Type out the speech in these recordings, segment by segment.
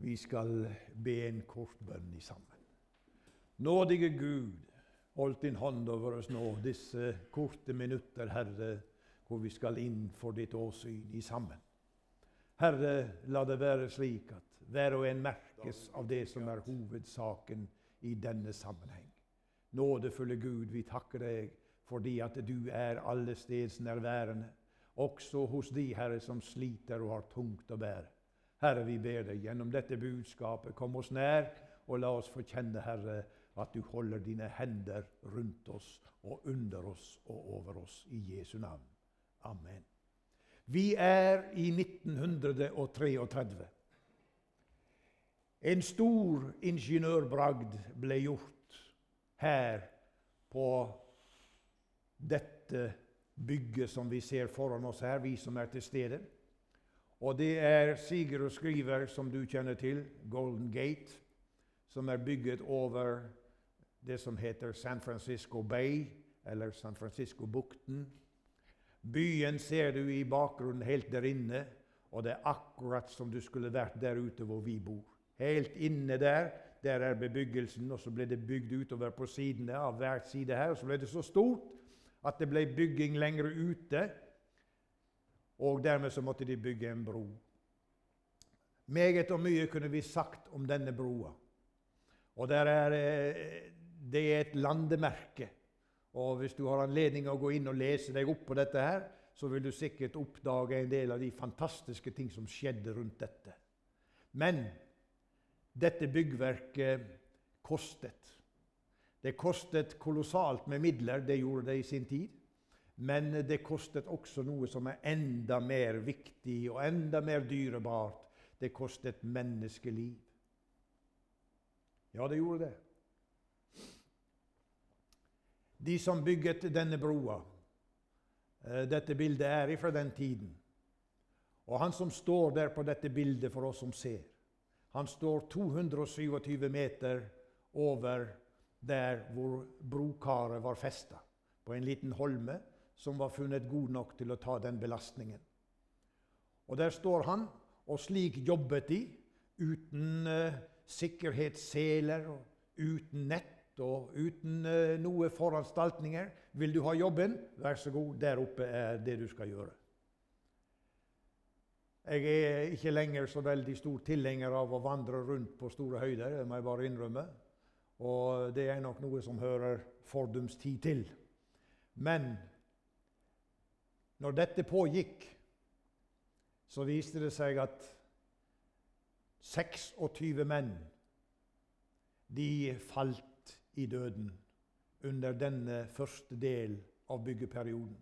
Vi skal be en kort bønn i sammen. Nådige Gud, hold din hånd over oss nå disse korte minutter, Herre, hvor vi skal inn for ditt åsyn i sammen. Herre, la det være slik at hver og en merkes av det som er hovedsaken i denne sammenheng. Nådefulle Gud, vi takker deg fordi at du er allestedsnærværende, også hos de, Herre, som sliter og har tungt å bære. Herre, vi ber deg gjennom dette budskapet, kom oss nær, og la oss forkjenne, Herre, at du holder dine hender rundt oss og under oss og over oss. I Jesu navn. Amen. Vi er i 1933. En stor ingeniørbragd ble gjort her på dette bygget som vi ser foran oss her, vi som er til stede. Og det er siger og skriver, som du kjenner til, Golden Gate, som er bygget over det som heter San Francisco Bay, eller San Francisco-bukten. Byen ser du i bakgrunnen helt der inne, og det er akkurat som du skulle vært der ute hvor vi bor. Helt inne der, der er bebyggelsen, og så ble det bygd utover på sidene av hver side her. Og så ble det så stort at det ble bygging lenger ute. Og dermed så måtte de bygge en bro. Meget og mye kunne vi sagt om denne broa. Og er, eh, det er et landemerke. Og hvis du har anledning å gå inn og lese deg opp på dette, her, så vil du sikkert oppdage en del av de fantastiske ting som skjedde rundt dette. Men dette byggverket kostet. Det kostet kolossalt med midler, det gjorde det i sin tid. Men det kostet også noe som er enda mer viktig og enda mer dyrebart. Det kostet menneskeliv. Ja, det gjorde det. De som bygget denne broa eh, Dette bildet er fra den tiden. Og han som står der på dette bildet for oss som ser, han står 227 meter over der hvor brokaret var festa, på en liten holme som var funnet god nok til å ta den belastningen. Og Der står han, og slik jobbet de, uten uh, sikkerhetsseler uten nett og uten uh, noe foranstaltninger. Vil du ha jobben? Vær så god, der oppe er det du skal gjøre. Jeg er ikke lenger så veldig stor tilhenger av å vandre rundt på store høyder. det må jeg bare innrømme. Og det er nok noe som hører fordums tid til. Men når dette pågikk, så viste det seg at 26 menn de falt i døden under denne første del av byggeperioden.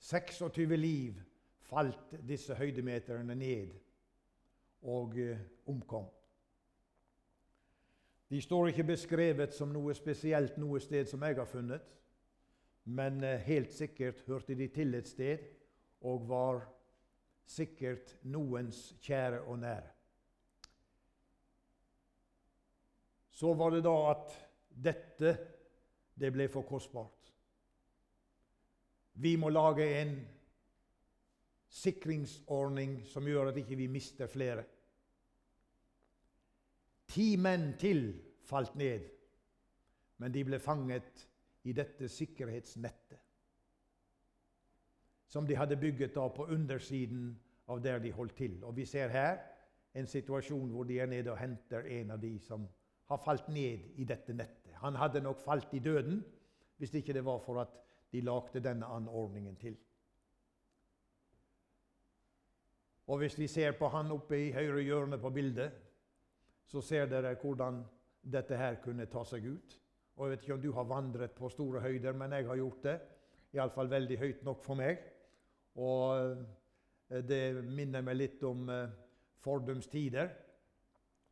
26 liv falt disse høydemeterne ned og eh, omkom. De står ikke beskrevet som noe spesielt noe sted som jeg har funnet. Men eh, helt sikkert hørte de til et sted og var sikkert noens kjære og nære. Så var det da at dette det ble for kostbart. Vi må lage en sikringsordning som gjør at ikke vi ikke mister flere. Ti menn til falt ned, men de ble fanget i dette sikkerhetsnettet som de hadde bygget av på undersiden av der de holdt til. Og Vi ser her en situasjon hvor de er nede og henter en av de som har falt ned i dette nettet. Han hadde nok falt i døden hvis ikke det var for at de lagde denne anordningen til. Og Hvis vi ser på han oppe i høyre hjørne på bildet, så ser dere hvordan dette her kunne ta seg ut. Og Jeg vet ikke om du har vandret på store høyder, men jeg har gjort det. Iallfall veldig høyt nok for meg. Og eh, det minner meg litt om eh, fordums tider.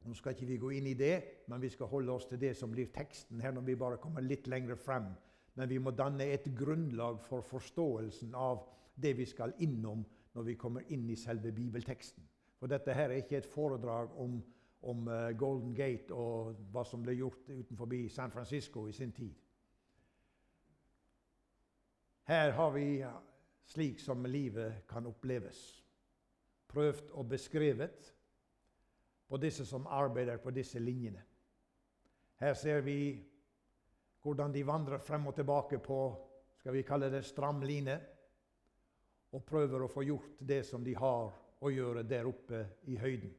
Nå skal ikke vi gå inn i det, men vi skal holde oss til det som blir teksten her når vi bare kommer litt lenger frem. Men vi må danne et grunnlag for forståelsen av det vi skal innom når vi kommer inn i selve bibelteksten. For dette her er ikke et foredrag om om eh, Golden Gate og hva som ble gjort utenfor San Francisco i sin tid. Her har vi slik som livet kan oppleves. Prøvd og beskrevet på disse som arbeider på disse linjene. Her ser vi hvordan de vandrer frem og tilbake på skal vi kalle det stram line, og prøver å få gjort det som de har å gjøre der oppe i høyden.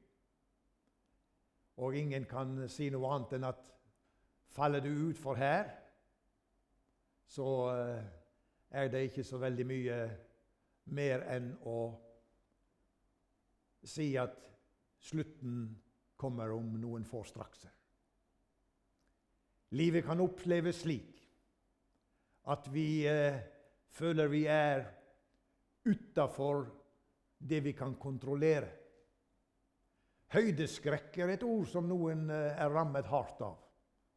Og ingen kan si noe annet enn at faller du utfor her, så eh, er det ikke så veldig mye mer enn å si at slutten kommer om noen få strakser. Livet kan oppleves slik at vi eh, føler vi er utafor det vi kan kontrollere. Høydeskrekk er et ord som noen eh, er rammet hardt av.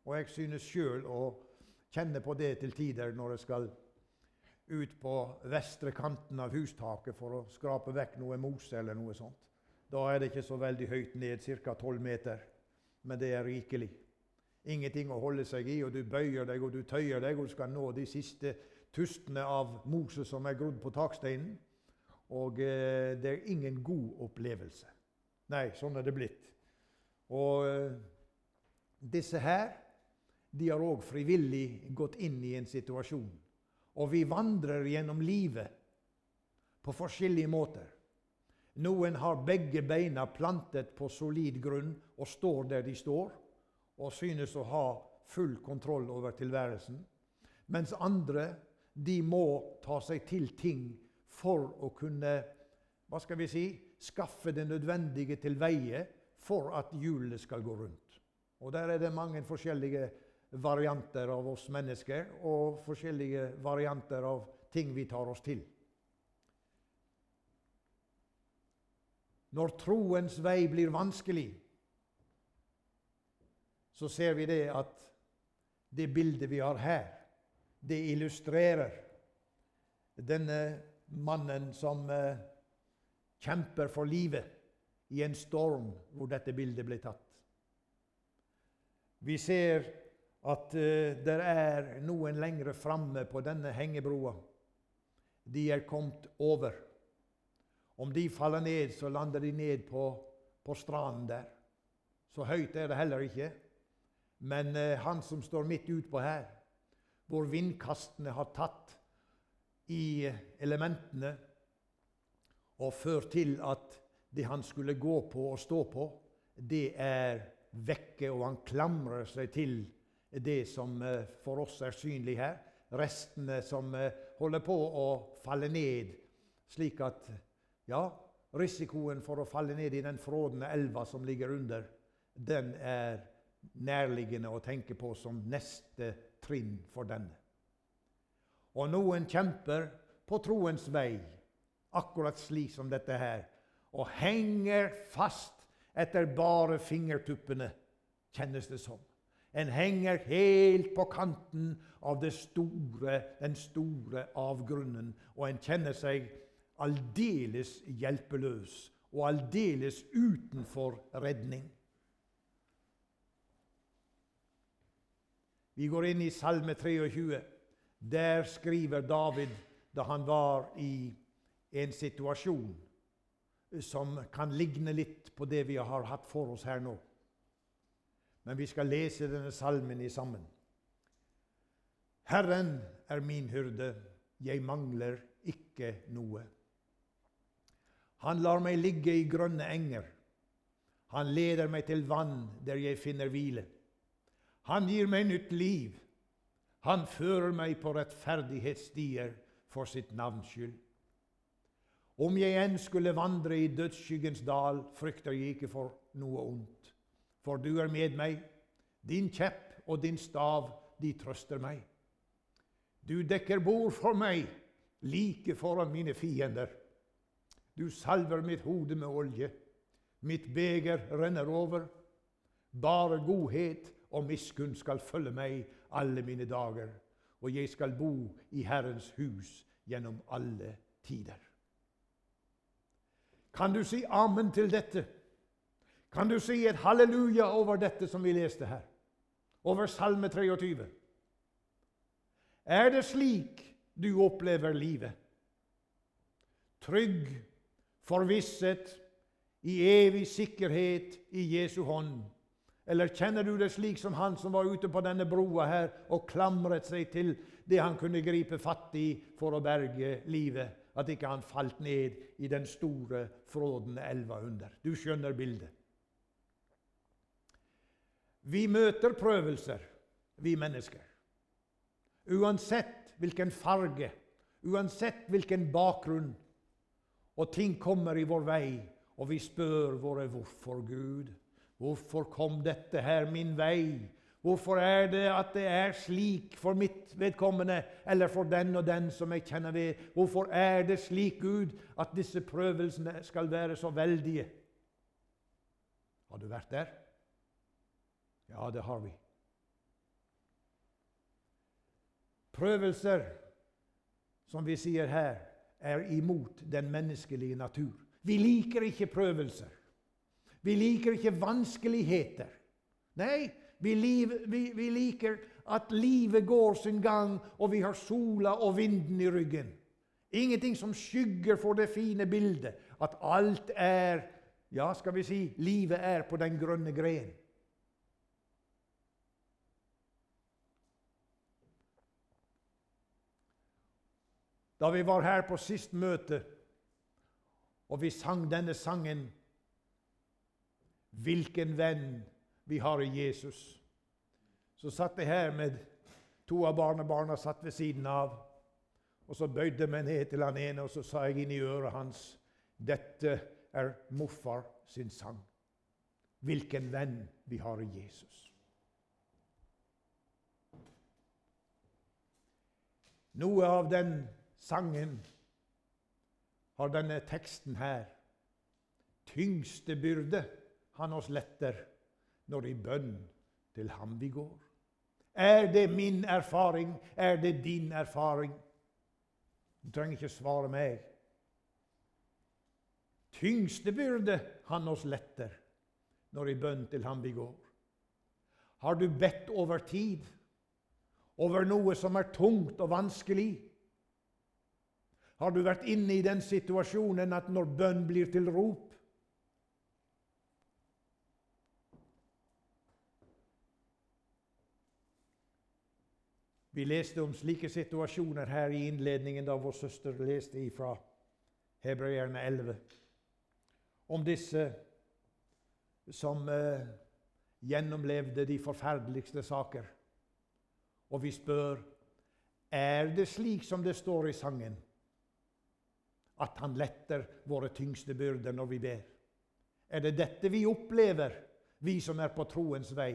Og jeg synes sjøl å kjenne på det til tider når jeg skal ut på vestre kanten av hustaket for å skrape vekk noe mose eller noe sånt. Da er det ikke så veldig høyt ned, ca. 12 meter, men det er rikelig. Ingenting å holde seg i, og du bøyer deg og du tøyer deg, og du skal nå de siste tustene av mose som er grodd på taksteinen. Og eh, det er ingen god opplevelse. Nei, sånn er det blitt. Og eh, disse her, de har òg frivillig gått inn i en situasjon. Og vi vandrer gjennom livet på forskjellige måter. Noen har begge beina plantet på solid grunn og står der de står og synes å ha full kontroll over tilværelsen. Mens andre de må ta seg til ting for å kunne hva skal vi si, skaffe det nødvendige til veie for at hjulene skal gå rundt. Og Der er det mange forskjellige varianter av oss mennesker og forskjellige varianter av ting vi tar oss til. Når troens vei blir vanskelig, så ser vi det at det bildet vi har her, det illustrerer denne mannen som uh, kjemper for livet i en storm hvor dette bildet ble tatt. Vi ser at uh, det er noen lengre framme på denne hengebroa. De er kommet over. Om de faller ned, så lander de ned på, på stranden der. Så høyt er det heller ikke. Men uh, han som står midt utpå her, hvor vindkastene har tatt i elementene og ført til at det han skulle gå på og stå på, det er vekke, og han klamrer seg til det som eh, for oss er synlig her. Restene som eh, holder på å falle ned, slik at ja, risikoen for å falle ned i den frådende elva som ligger under, den er nærliggende å tenke på som neste trinn for denne. Og noen kjemper på troens vei, akkurat slik som dette her, og henger fast etter bare fingertuppene, kjennes det som. En henger helt på kanten av store, den store avgrunnen, og en kjenner seg aldeles hjelpeløs og aldeles utenfor redning. Vi går inn i Salme 23. Der skriver David da han var i en situasjon som kan ligne litt på det vi har hatt for oss her nå. Men vi skal lese denne salmen i sammen. Herren er min hyrde, jeg mangler ikke noe. Han lar meg ligge i grønne enger. Han leder meg til vann der jeg finner hvile. Han gir meg nytt liv. Han fører meg på rettferdighetsstier for sitt navns skyld. Om jeg enn skulle vandre i dødsskyggens dal, frykter jeg ikke for noe ondt. For du er med meg, din kjepp og din stav, de trøster meg. Du dekker bord for meg, like foran mine fiender. Du salver mitt hode med olje. Mitt beger renner over. Bare godhet og miskunn skal følge meg alle mine dager, og jeg skal bo i Herrens hus gjennom alle tider. Kan du si amen til dette? Kan du si et halleluja over dette som vi leste her? Over Salme 23. Er det slik du opplever livet? Trygg, forvisset, i evig sikkerhet i Jesu hånd? Eller kjenner du det slik som han som var ute på denne broa her og klamret seg til det han kunne gripe fatt i for å berge livet? At ikke han falt ned i den store, frådende elva under. Du skjønner bildet. Vi møter prøvelser, vi mennesker. Uansett hvilken farge, uansett hvilken bakgrunn. Og ting kommer i vår vei, og vi spør våre hvorfor Gud. Hvorfor kom dette her min vei? Hvorfor er det at det er slik for mitt vedkommende, eller for den og den som jeg kjenner ved? Hvorfor er det slik, Gud, at disse prøvelsene skal være så veldige? Har du vært der? Ja, det har vi. Prøvelser, som vi sier her, er imot den menneskelige natur. Vi liker ikke prøvelser. Vi liker ikke vanskeligheter. Nei, vi, liv, vi, vi, liker at livet går sin gang, og vi har sola og vinden i ryggen. Ingenting som skygger for det fine bildet. At alt er Ja, skal vi si livet er på den grønne gren. Da vi var her på sist møte, og vi sang denne sangen Hvilken venn vi har i Jesus. Så satt jeg her med to av barnebarna satt ved siden av. Og så bøyde jeg meg ned til han ene og så sa jeg inn i øret hans dette er morfar sin sang. Hvilken venn vi har i Jesus. Noe av den sangen har denne teksten her. Tyngste byrde han oss letter når i bønn til ham vi går. Er det min erfaring? Er det din erfaring? Du trenger ikke svare meg. Tyngste byrde han oss letter når i bønn til ham vi går. Har du bedt over tid, over noe som er tungt og vanskelig? Har du vært inne i den situasjonen at når bønn blir til rop, Vi leste om slike situasjoner her i innledningen da vår søster leste ifra Hebreerne 11. Om disse som eh, gjennomlevde de forferdeligste saker. Og vi spør er det slik som det står i sangen, at han letter våre tyngste byrder når vi ber? Er det dette vi opplever, vi som er på troens vei?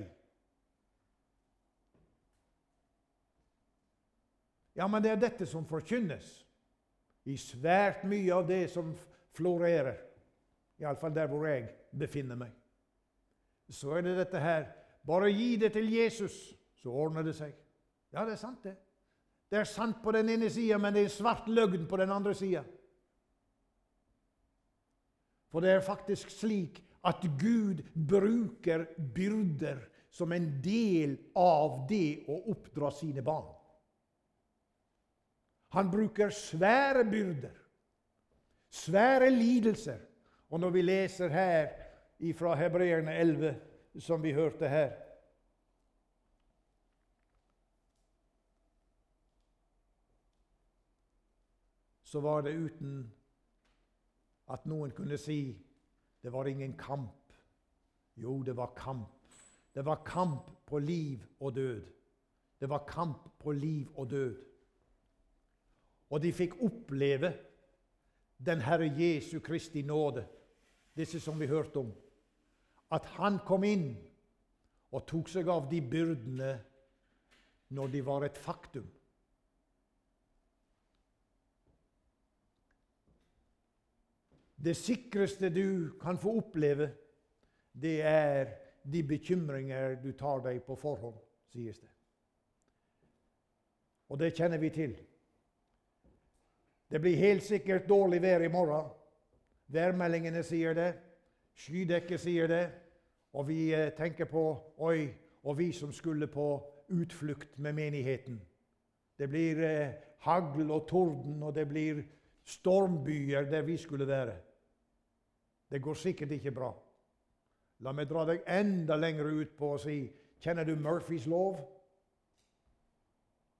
Ja, men det er dette som forkynnes i svært mye av det som florerer. Iallfall der hvor jeg befinner meg. Så er det dette her Bare gi det til Jesus, så ordner det seg. Ja, det er sant, det. Det er sant på den ene sida, men det er svart løgn på den andre sida. For det er faktisk slik at Gud bruker byrder som en del av det å oppdra sine barn. Han bruker svære byrder, svære lidelser. Og når vi leser her fra Hebreerne 11, som vi hørte her Så var det uten at noen kunne si det var ingen kamp. Jo, det var kamp. Det var kamp på liv og død. Det var kamp på liv og død. Og de fikk oppleve den Herre Jesu Kristi nåde, disse som vi hørte om. At han kom inn og tok seg av de byrdene når de var et faktum. Det sikreste du kan få oppleve, det er de bekymringer du tar deg på forhånd, sies det. Og det kjenner vi til. Det blir helt sikkert dårlig vær i morgen. Værmeldingene sier det. Skydekket sier det. Og vi eh, tenker på Oi, og vi som skulle på utflukt med menigheten. Det blir eh, hagl og torden, og det blir stormbyer der vi skulle være. Det går sikkert ikke bra. La meg dra deg enda lenger ut på å si Kjenner du Murphys lov?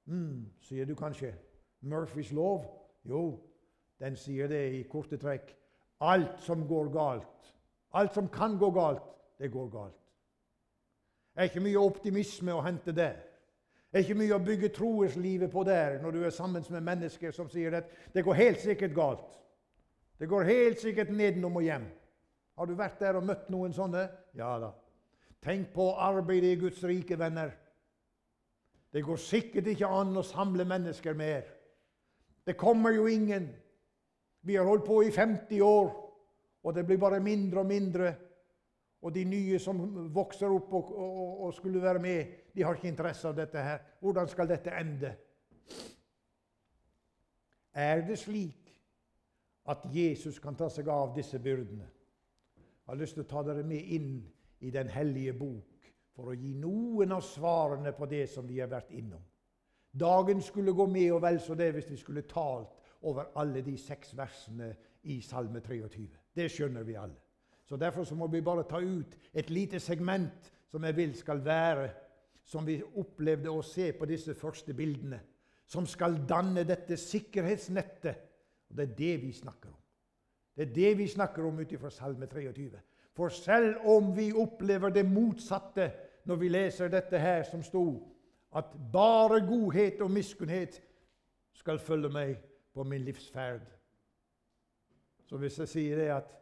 mm, sier du kanskje. Murphys lov? Jo, den sier det i korte trekk. Alt som går galt, alt som kan gå galt, det går galt. Det er ikke mye optimisme å hente der. Det er ikke mye å bygge troeslivet på der når du er sammen med mennesker som sier at det går helt sikkert galt. Det går helt sikkert nedenom og hjem. Har du vært der og møtt noen sånne? Ja da. Tenk på arbeidet i Guds rike, venner. Det går sikkert ikke an å samle mennesker mer. Det kommer jo ingen. Vi har holdt på i 50 år, og det blir bare mindre og mindre. Og de nye som vokser opp og, og, og skulle være med, de har ikke interesse av dette her. Hvordan skal dette ende? Er det slik at Jesus kan ta seg av disse byrdene? Jeg har lyst til å ta dere med inn i Den hellige bok for å gi noen av svarene på det som vi har vært innom. Dagen skulle gå med og vel så det hvis vi skulle talt over alle de seks versene i Salme 23. Det skjønner vi alle. Så Derfor så må vi bare ta ut et lite segment som jeg vil skal være som vi opplevde å se på disse første bildene. Som skal danne dette sikkerhetsnettet. Og Det er det vi snakker om. Det er det vi snakker om ut ifra Salme 23. For selv om vi opplever det motsatte når vi leser dette her som sto, at bare godhet og miskunnhet skal følge meg på min livsferd Så hvis jeg sier det at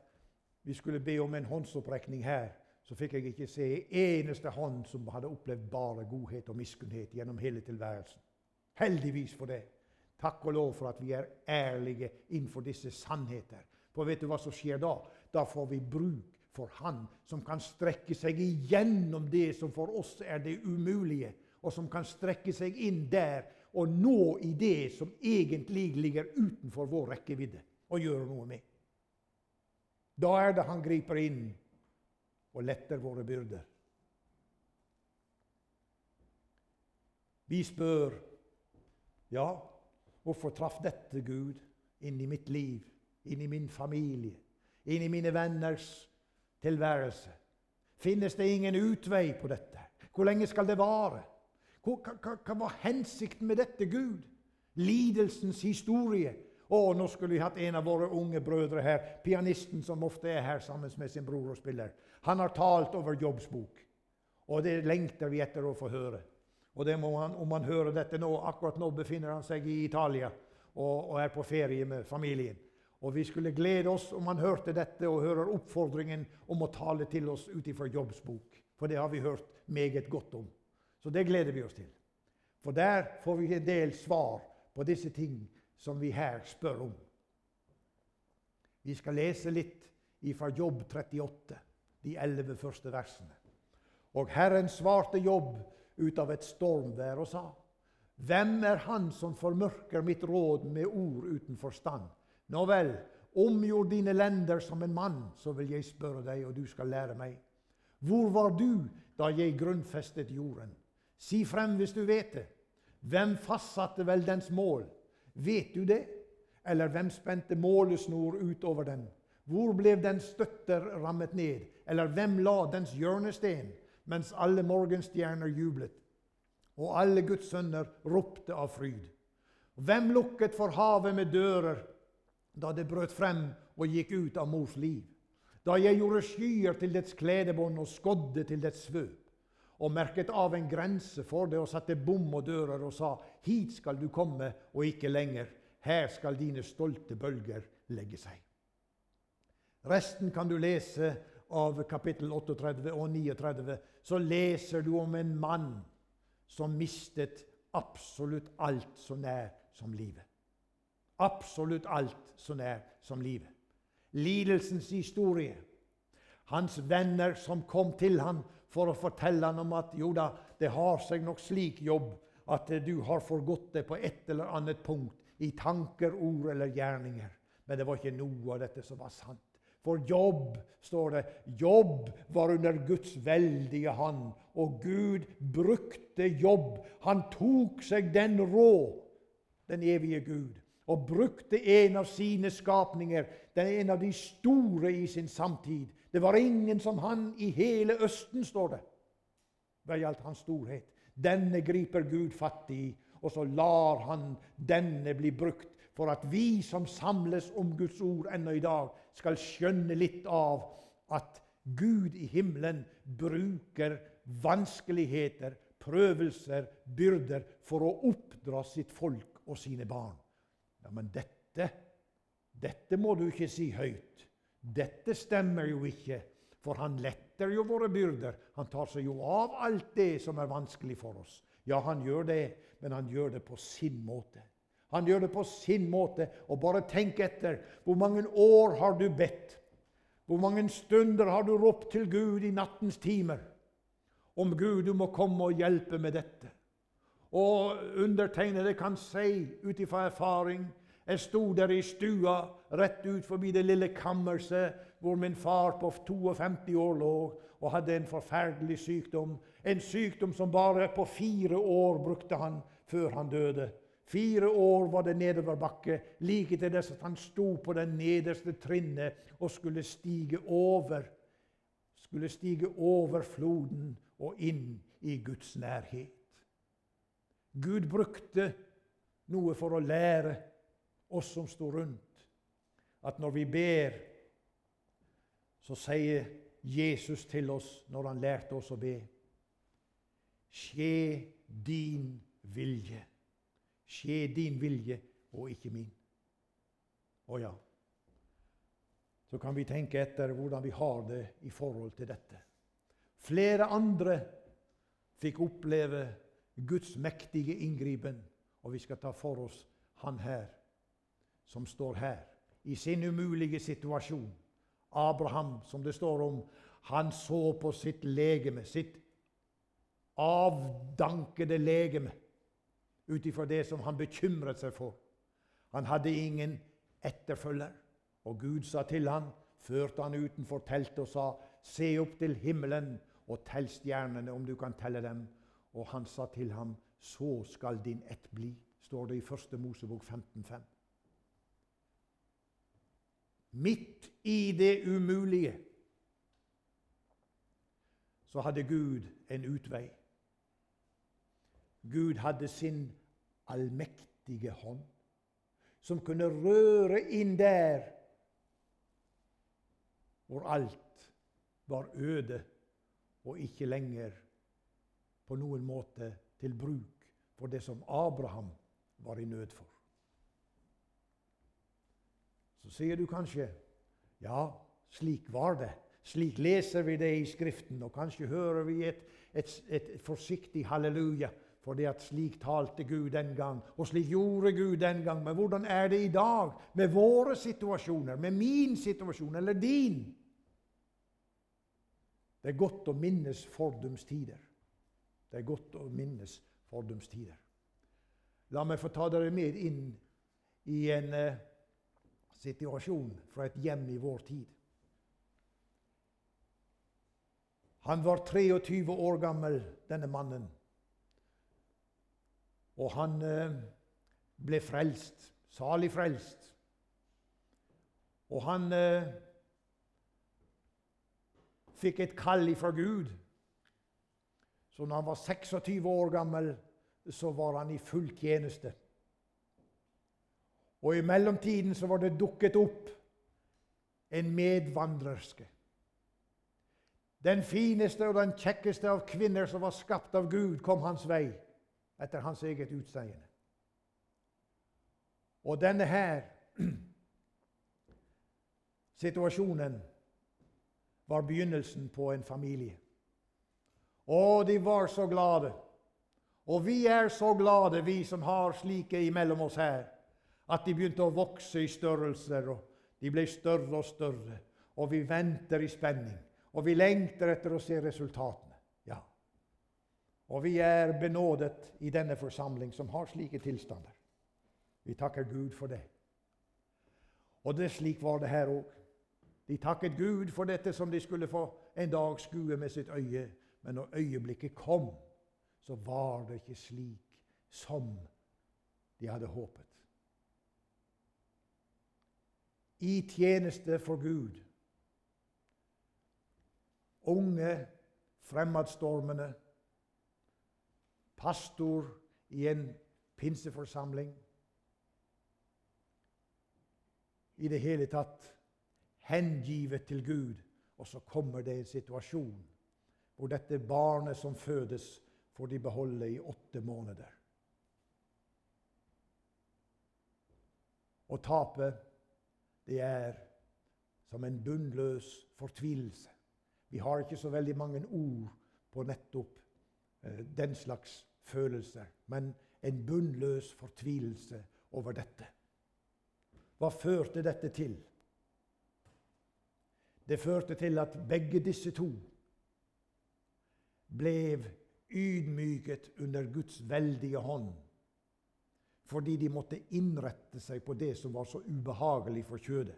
vi skulle be om en håndsopprekning her, så fikk jeg ikke se eneste hånd som hadde opplevd bare godhet og miskunnhet gjennom hele tilværelsen. Heldigvis for det. Takk og lov for at vi er ærlige innenfor disse sannheter. For vet du hva som skjer da? Da får vi bruk for Han som kan strekke seg igjennom det som for oss er det umulige, og som kan strekke seg inn der og nå i det som egentlig ligger utenfor vår rekkevidde, og gjøre noe med. Da er det han griper inn og letter våre byrder. Vi spør ja, hvorfor traff dette Gud inn i mitt liv, inn i min familie, inn i mine venners tilværelse? Finnes det ingen utvei på dette? Hvor lenge skal det vare? Hva, hva, hva var hensikten med dette, Gud? Lidelsens historie. Å, nå skulle vi hatt en av våre unge brødre her, pianisten som ofte er her sammen med sin bror og spiller. Han har talt over Jobbs bok, og det lengter vi etter å få høre. Og han, Om han hører dette nå, akkurat nå befinner han seg i Italia og, og er på ferie med familien. Og Vi skulle glede oss om han hørte dette og hører oppfordringen om å tale til oss ut ifra Jobbs bok. For det har vi hørt meget godt om. Så det gleder vi oss til. For der får vi en del svar på disse ting som vi her spør om. Vi skal lese litt fra Jobb 38, de elleve første versene. Og Herren svarte Jobb ut av et stormvær og sa:" Hvem er han som formørker mitt råd med ord uten forstand? Nå vel, omgjord dine lender som en mann, så vil jeg spørre deg, og du skal lære meg. Hvor var du da jeg grunnfestet jorden? Si frem hvis du vet det. Hvem fastsatte vel dens mål? Vet du det? Eller hvem spente målesnor utover den? Hvor ble dens støtter rammet ned? Eller hvem la dens hjørnesten, mens alle morgenstjerner jublet? Og alle Guds sønner ropte av fryd. Hvem lukket for havet med dører da det brøt frem og gikk ut av mors liv? Da jeg gjorde skyer til dets kledebånd og skodde til dets svøp? Og merket av en grense for det og satte bom og dører og sa:" Hit skal du komme, og ikke lenger. Her skal dine stolte bølger legge seg. Resten kan du lese av kapittel 38 og 39. Så leser du om en mann som mistet absolutt alt så nær som livet. Absolutt alt så nær som livet. Lidelsens historie. Hans venner som kom til ham for å fortelle han om at jo da, det har seg nok slik jobb at du har forgått det på et eller annet punkt i tanker, ord eller gjerninger. Men det var ikke noe av dette som var sant. For jobb, står det, jobb var under Guds veldige hand. Og Gud brukte jobb. Han tok seg den rå, den evige Gud. og brukte en av sine skapninger, den er en av de store i sin samtid. Det var ingen som han i hele Østen, står det, hva gjaldt hans storhet. Denne griper Gud fatt i, og så lar han denne bli brukt for at vi som samles om Guds ord ennå i dag, skal skjønne litt av at Gud i himmelen bruker vanskeligheter, prøvelser, byrder for å oppdra sitt folk og sine barn. Ja, Men dette, dette må du ikke si høyt. Dette stemmer jo ikke, for han letter jo våre byrder. Han tar seg jo av alt det som er vanskelig for oss. Ja, han gjør det, men han gjør det på sin måte. Han gjør det på sin måte. Og bare tenk etter. Hvor mange år har du bedt? Hvor mange stunder har du ropt til Gud i nattens timer? Om Gud, du må komme og hjelpe med dette. Og undertegnede kan si ut ifra erfaring Jeg sto der i stua rett ut forbi det lille kammerset hvor min far på 52 år lå og hadde en forferdelig sykdom. En sykdom som bare på fire år brukte han før han døde. Fire år var det nedoverbakke, like til dess at han sto på det nederste trinnet og skulle stige over skulle stige over floden og inn i Guds nærhet. Gud brukte noe for å lære oss som sto rundt, at når vi ber, så sier Jesus til oss når han lærte oss å be Skje din vilje. Skje din vilje og ikke min. Å ja. Så kan vi tenke etter hvordan vi har det i forhold til dette. Flere andre fikk oppleve Guds mektige inngripen, og vi skal ta for oss han her, som står her, i sin umulige situasjon. Abraham, som det står om, han så på sitt legeme, sitt avdankede legeme, ut ifra det som han bekymret seg for. Han hadde ingen etterfølger, og Gud sa til ham, førte han utenfor teltet og sa, se opp til himmelen og tell stjernene, om du kan telle dem. Og han sa til ham, så skal din ett bli, står det i 1. Mosebok 15,5. Midt i det umulige så hadde Gud en utvei. Gud hadde sin allmektige hånd, som kunne røre inn der hvor alt var øde og ikke lenger på noen måte til bruk for det som Abraham var i nød for. Så sier du kanskje ja, slik var det. Slik leser vi det i Skriften, og kanskje hører vi et, et, et forsiktig halleluja for det at slik talte Gud den gang, og slik gjorde Gud den gang. Men hvordan er det i dag med våre situasjoner, med min situasjon eller din? Det er godt å minnes fordums tider. Det er godt å minnes fordums tider. La meg få ta dere med inn i en uh, situasjon fra et hjem i vår tid. Han var 23 år gammel, denne mannen. Og han uh, ble frelst. Salig frelst. Og han uh, fikk et kall fra Gud så når han var 26 år gammel, så var han i full tjeneste. Og i mellomtiden så var det dukket opp en medvandrerske. Den fineste og den kjekkeste av kvinner som var skapt av Gud, kom hans vei etter hans eget utseende. Og denne her situasjonen var begynnelsen på en familie. Og de var så glade. Og vi er så glade, vi som har slike imellom oss her, at de begynte å vokse i størrelser, og de ble større og større. Og vi venter i spenning, og vi lengter etter å se resultatene. Ja. Og vi er benådet i denne forsamling som har slike tilstander. Vi takker Gud for det. Og det slik var det her òg. De takket Gud for dette som de skulle få en dag skue med sitt øye men når øyeblikket kom, så var det ikke slik som de hadde håpet. I tjeneste for Gud. Unge, fremadstormende, pastor i en pinseforsamling. I det hele tatt hengivet til Gud. Og så kommer det en situasjon hvor dette barnet som fødes, får de beholde i åtte måneder. Og tapet, det er som en bunnløs fortvilelse. Vi har ikke så veldig mange ord på nettopp eh, den slags følelser, men en bunnløs fortvilelse over dette. Hva førte dette til? Det førte til at begge disse to ble ydmyket under Guds veldige hånd fordi de måtte innrette seg på det som var så ubehagelig for kjødet.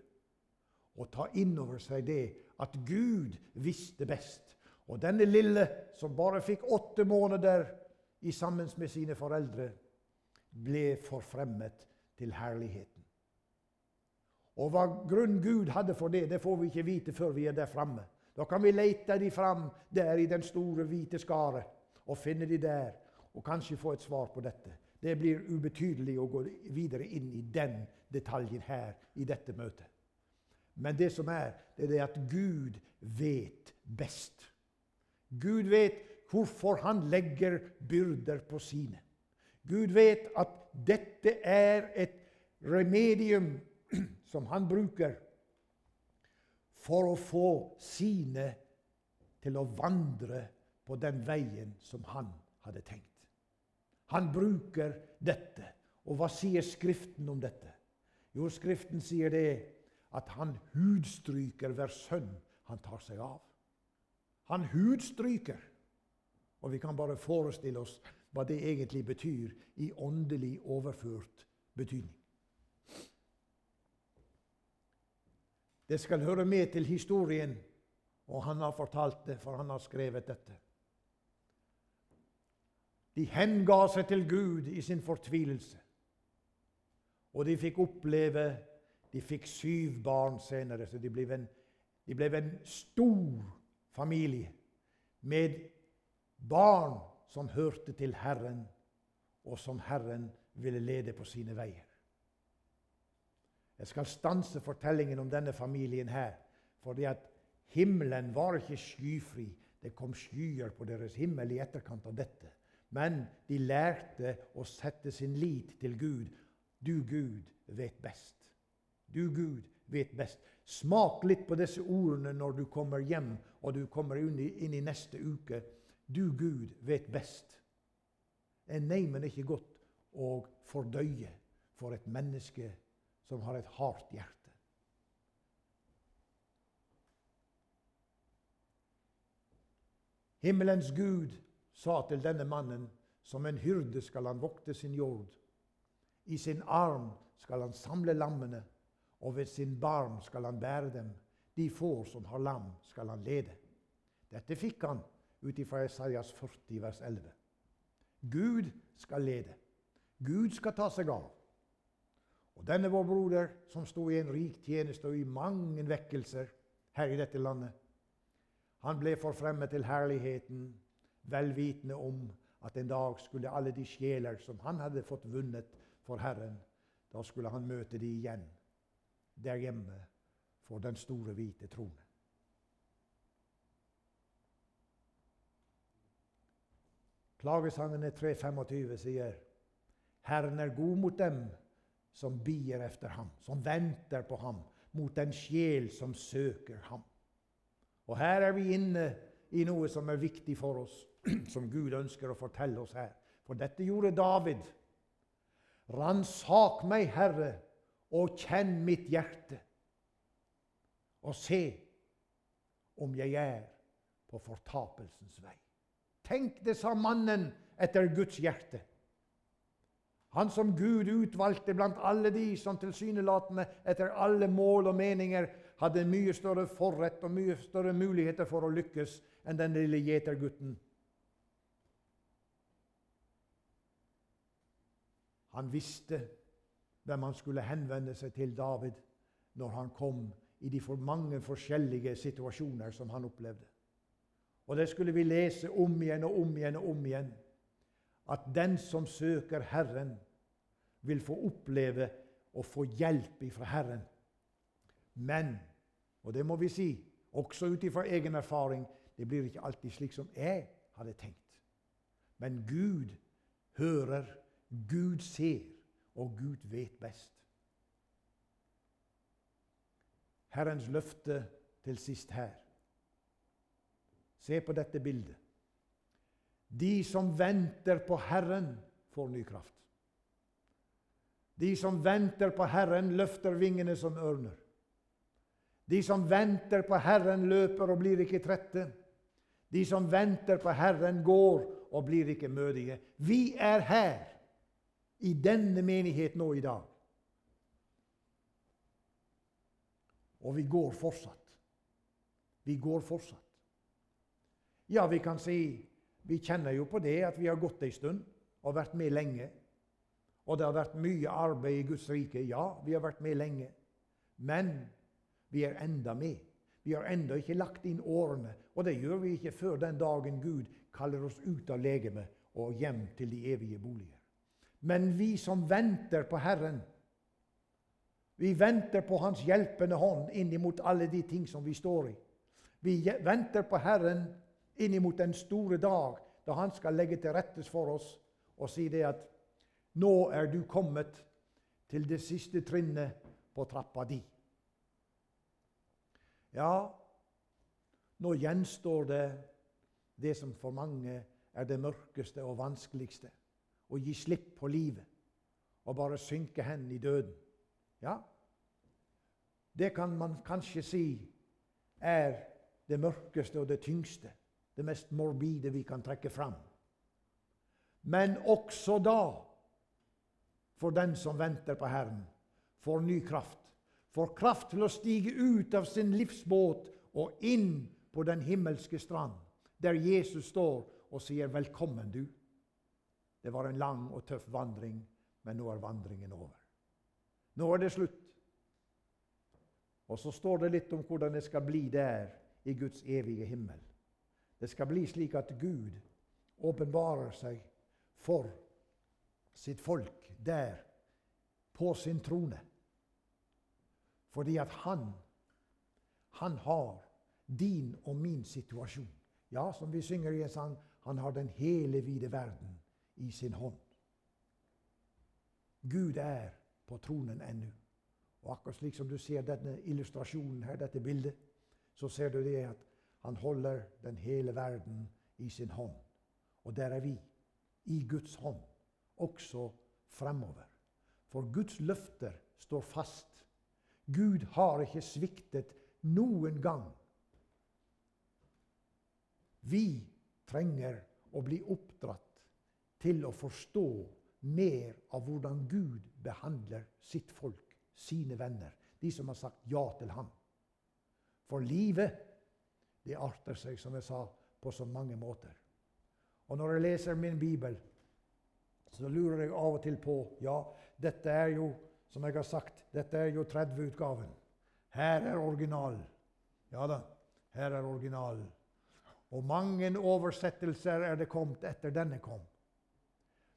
Og ta inn over seg det at Gud visste best. Og denne lille, som bare fikk åtte måneder i sammen med sine foreldre, ble forfremmet til herligheten. Og hva grunn Gud hadde for det, det får vi ikke vite før vi er der framme. Da kan vi lete de fram der i den store, hvite skaret og finne de der, og kanskje få et svar på dette. Det blir ubetydelig å gå videre inn i den detaljen her i dette møtet. Men det som er, det er det at Gud vet best. Gud vet hvorfor han legger byrder på sine. Gud vet at dette er et remedium som han bruker for å få sine til å vandre på den veien som han hadde tenkt. Han bruker dette. Og hva sier Skriften om dette? Jo, Skriften sier det at han hudstryker hver sønn han tar seg av. Han hudstryker. Og vi kan bare forestille oss hva det egentlig betyr i åndelig overført betydning. Det skal høre med til historien, og han har fortalt det, for han har skrevet dette. De henga seg til Gud i sin fortvilelse. Og de fikk oppleve De fikk syv barn senere, så de ble en, de ble en stor familie med barn som hørte til Herren, og som Herren ville lede på sine veier. Jeg skal stanse fortellingen om denne familien her, fordi at himmelen var ikke skyfri. Det kom skyer på deres himmel i etterkant av dette. Men de lærte å sette sin lit til Gud. Du, Gud, vet best. Du, Gud, vet best. Smak litt på disse ordene når du kommer hjem og du kommer inn i, neste uke. Du, Gud, vet best. Er neimen ikke godt å fordøye for et menneske som har et hardt hjerte? Himmelens Gud sa til denne mannen, som en hyrde skal han vokte sin jord. I sin arm skal han samle lammene, og ved sin barm skal han bære dem. De får som har lam, skal han lede. Dette fikk han ut ifra Isaias 40, vers 11. Gud skal lede. Gud skal ta seg av. Og denne vår broder, som sto i en rik tjeneste og i mange vekkelser her i dette landet, han ble forfremmet til herligheten vel vitende om at en dag skulle alle de sjeler som han hadde fått vunnet for Herren, da skulle han møte de igjen der hjemme for den store, hvite trone. Klagesangene 3.25 sier Herren er god mot dem som bier efter ham, som venter på ham, mot den sjel som søker ham. Og her er vi inne i noe som er viktig for oss. som Gud ønsker å fortelle oss her. For dette gjorde David. Ransak meg, Herre, og kjenn mitt hjerte, og se om jeg er på fortapelsens vei. Tenk det, sa mannen etter Guds hjerte. Han som Gud utvalgte blant alle de som tilsynelatende etter alle mål og meninger hadde mye større forrett og mye større muligheter for å lykkes enn den lille gjetergutten. Han visste hvem han skulle henvende seg til David. når han kom i de for mange forskjellige situasjoner som han opplevde. Og det skulle vi lese om igjen og om igjen og om igjen. At den som søker Herren, vil få oppleve å få hjelp ifra Herren. Men, og det må vi si, også ut ifra egen erfaring, det blir ikke alltid slik som jeg hadde tenkt. Men Gud hører, Gud ser, og Gud vet best. Herrens løfte til sist her. Se på dette bildet. De som venter på Herren, får ny kraft. De som venter på Herren, løfter vingene som ørner. De som venter på Herren, løper og blir ikke trette. De som venter på Herren, går og blir ikke mødige. Vi er her i denne menighet nå i dag. Og vi går fortsatt. Vi går fortsatt. Ja, vi kan si vi kjenner jo på det at vi har gått ei stund og vært med lenge. Og det har vært mye arbeid i Guds rike. Ja, vi har vært med lenge. Men vi er enda med. Vi har enda ikke lagt inn årene. Og det gjør vi ikke før den dagen Gud kaller oss ut av legemet og hjem til de evige boliger. Men vi som venter på Herren, vi venter på Hans hjelpende hånd innimot alle de ting som vi står i. Vi venter på Herren innimot den store dag da Han skal legge til rettes for oss og si det at nå er du kommet til det siste trinnet på trappa di. Ja, nå gjenstår det det som for mange er det mørkeste og vanskeligste. Å gi slipp på livet og bare synke hen i døden. Ja, det kan man kanskje si er det mørkeste og det tyngste, det mest morbide vi kan trekke fram. Men også da, for den som venter på Herren, får ny kraft. Får kraft til å stige ut av sin livsbåt og inn på den himmelske strand, der Jesus står og sier 'Velkommen, du'. Det var en lang og tøff vandring, men nå er vandringen over. Nå er det slutt. Og så står det litt om hvordan det skal bli der i Guds evige himmel. Det skal bli slik at Gud åpenbarer seg for sitt folk der på sin trone. Fordi at han, han har din og min situasjon. Ja, som vi synger i en sang, han har den hele vide verden i sin hånd. Gud er på tronen ennå. Og akkurat slik som du ser denne illustrasjonen her, dette bildet, så ser du det at han holder den hele verden i sin hånd. Og der er vi, i Guds hånd, også fremover. For Guds løfter står fast. Gud har ikke sviktet noen gang. Vi trenger å bli oppdratt til å forstå mer av hvordan Gud behandler sitt folk sine venner, de som har sagt ja til ham. For livet, det arter seg, som jeg sa, på så mange måter. Og når jeg leser min bibel, så lurer jeg av og til på Ja, dette er jo, som jeg har sagt, dette er jo 30-utgaven. Her er originalen. Ja da, her er originalen. Og mange oversettelser er det kommet etter denne kom.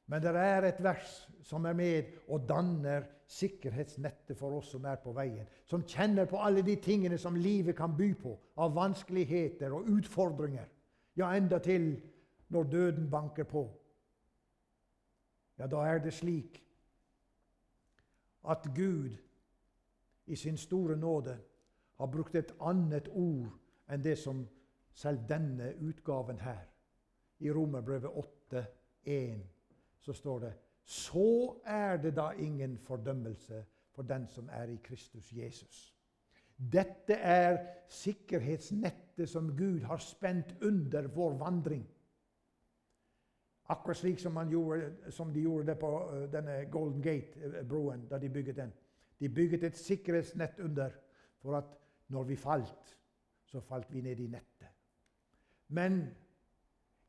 Men det er et vers som er med og danner sikkerhetsnettet for oss som er på veien. Som kjenner på alle de tingene som livet kan by på av vanskeligheter og utfordringer. Ja, enda til når døden banker på. Ja, da er det slik at Gud i sin store nåde har brukt et annet ord enn det som selv denne utgaven her, i Romerbrevet 8, 1, så står det så er det da ingen fordømmelse for den som er i Kristus Jesus. Dette er sikkerhetsnettet som Gud har spent under vår vandring. Akkurat slik som, gjorde, som de gjorde det på uh, denne Golden Gate-broen da de bygget den. De bygget et sikkerhetsnett under for at når vi falt, så falt vi ned i nettet. Men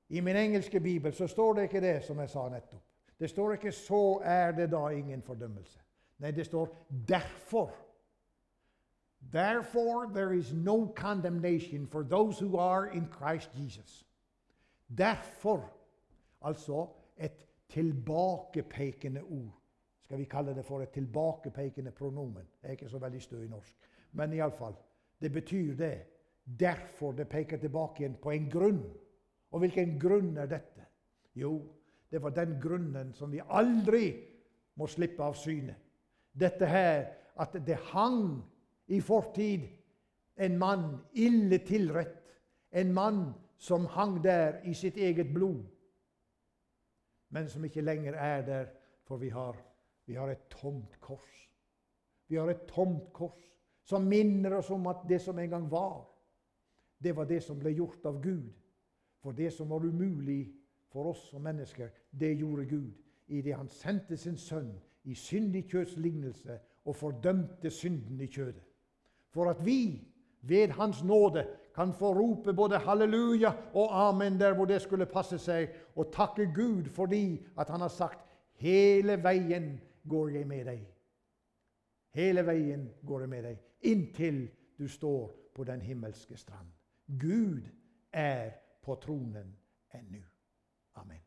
i min engelske bibel så står det ikke det som jeg sa nettopp. Det står ikke 'så er det da ingen fordømmelse'. Nei, det står 'derfor Therefore, there is no condemnation for those who are in Christ Jesus. Derfor, altså et tilbakepekende ord. Skal vi kalle det for et tilbakepekende pronomen? Jeg er ikke så veldig stø i norsk. Men iallfall, det betyr det. Derfor det peker tilbake igjen på en grunn. Og hvilken grunn er dette? Jo, det var den grunnen som vi aldri må slippe av syne. Dette her at det hang i fortid en mann ille tilrett. En mann som hang der i sitt eget blod, men som ikke lenger er der, for vi har, vi har et tomt kors. Vi har et tomt kors som minner oss om at det som en gang var, det var det som ble gjort av Gud. For det som var umulig for oss som mennesker, det gjorde Gud i det han sendte sin sønn i syndig kjøds lignelse og fordømte synden i kjødet. For at vi ved Hans nåde kan få rope både halleluja og amen der hvor det skulle passe seg, og takke Gud fordi at Han har sagt 'Hele veien går jeg med deg'. Hele veien går jeg med deg, inntil du står på den himmelske strand. Gud er på tronen ennå. Amen.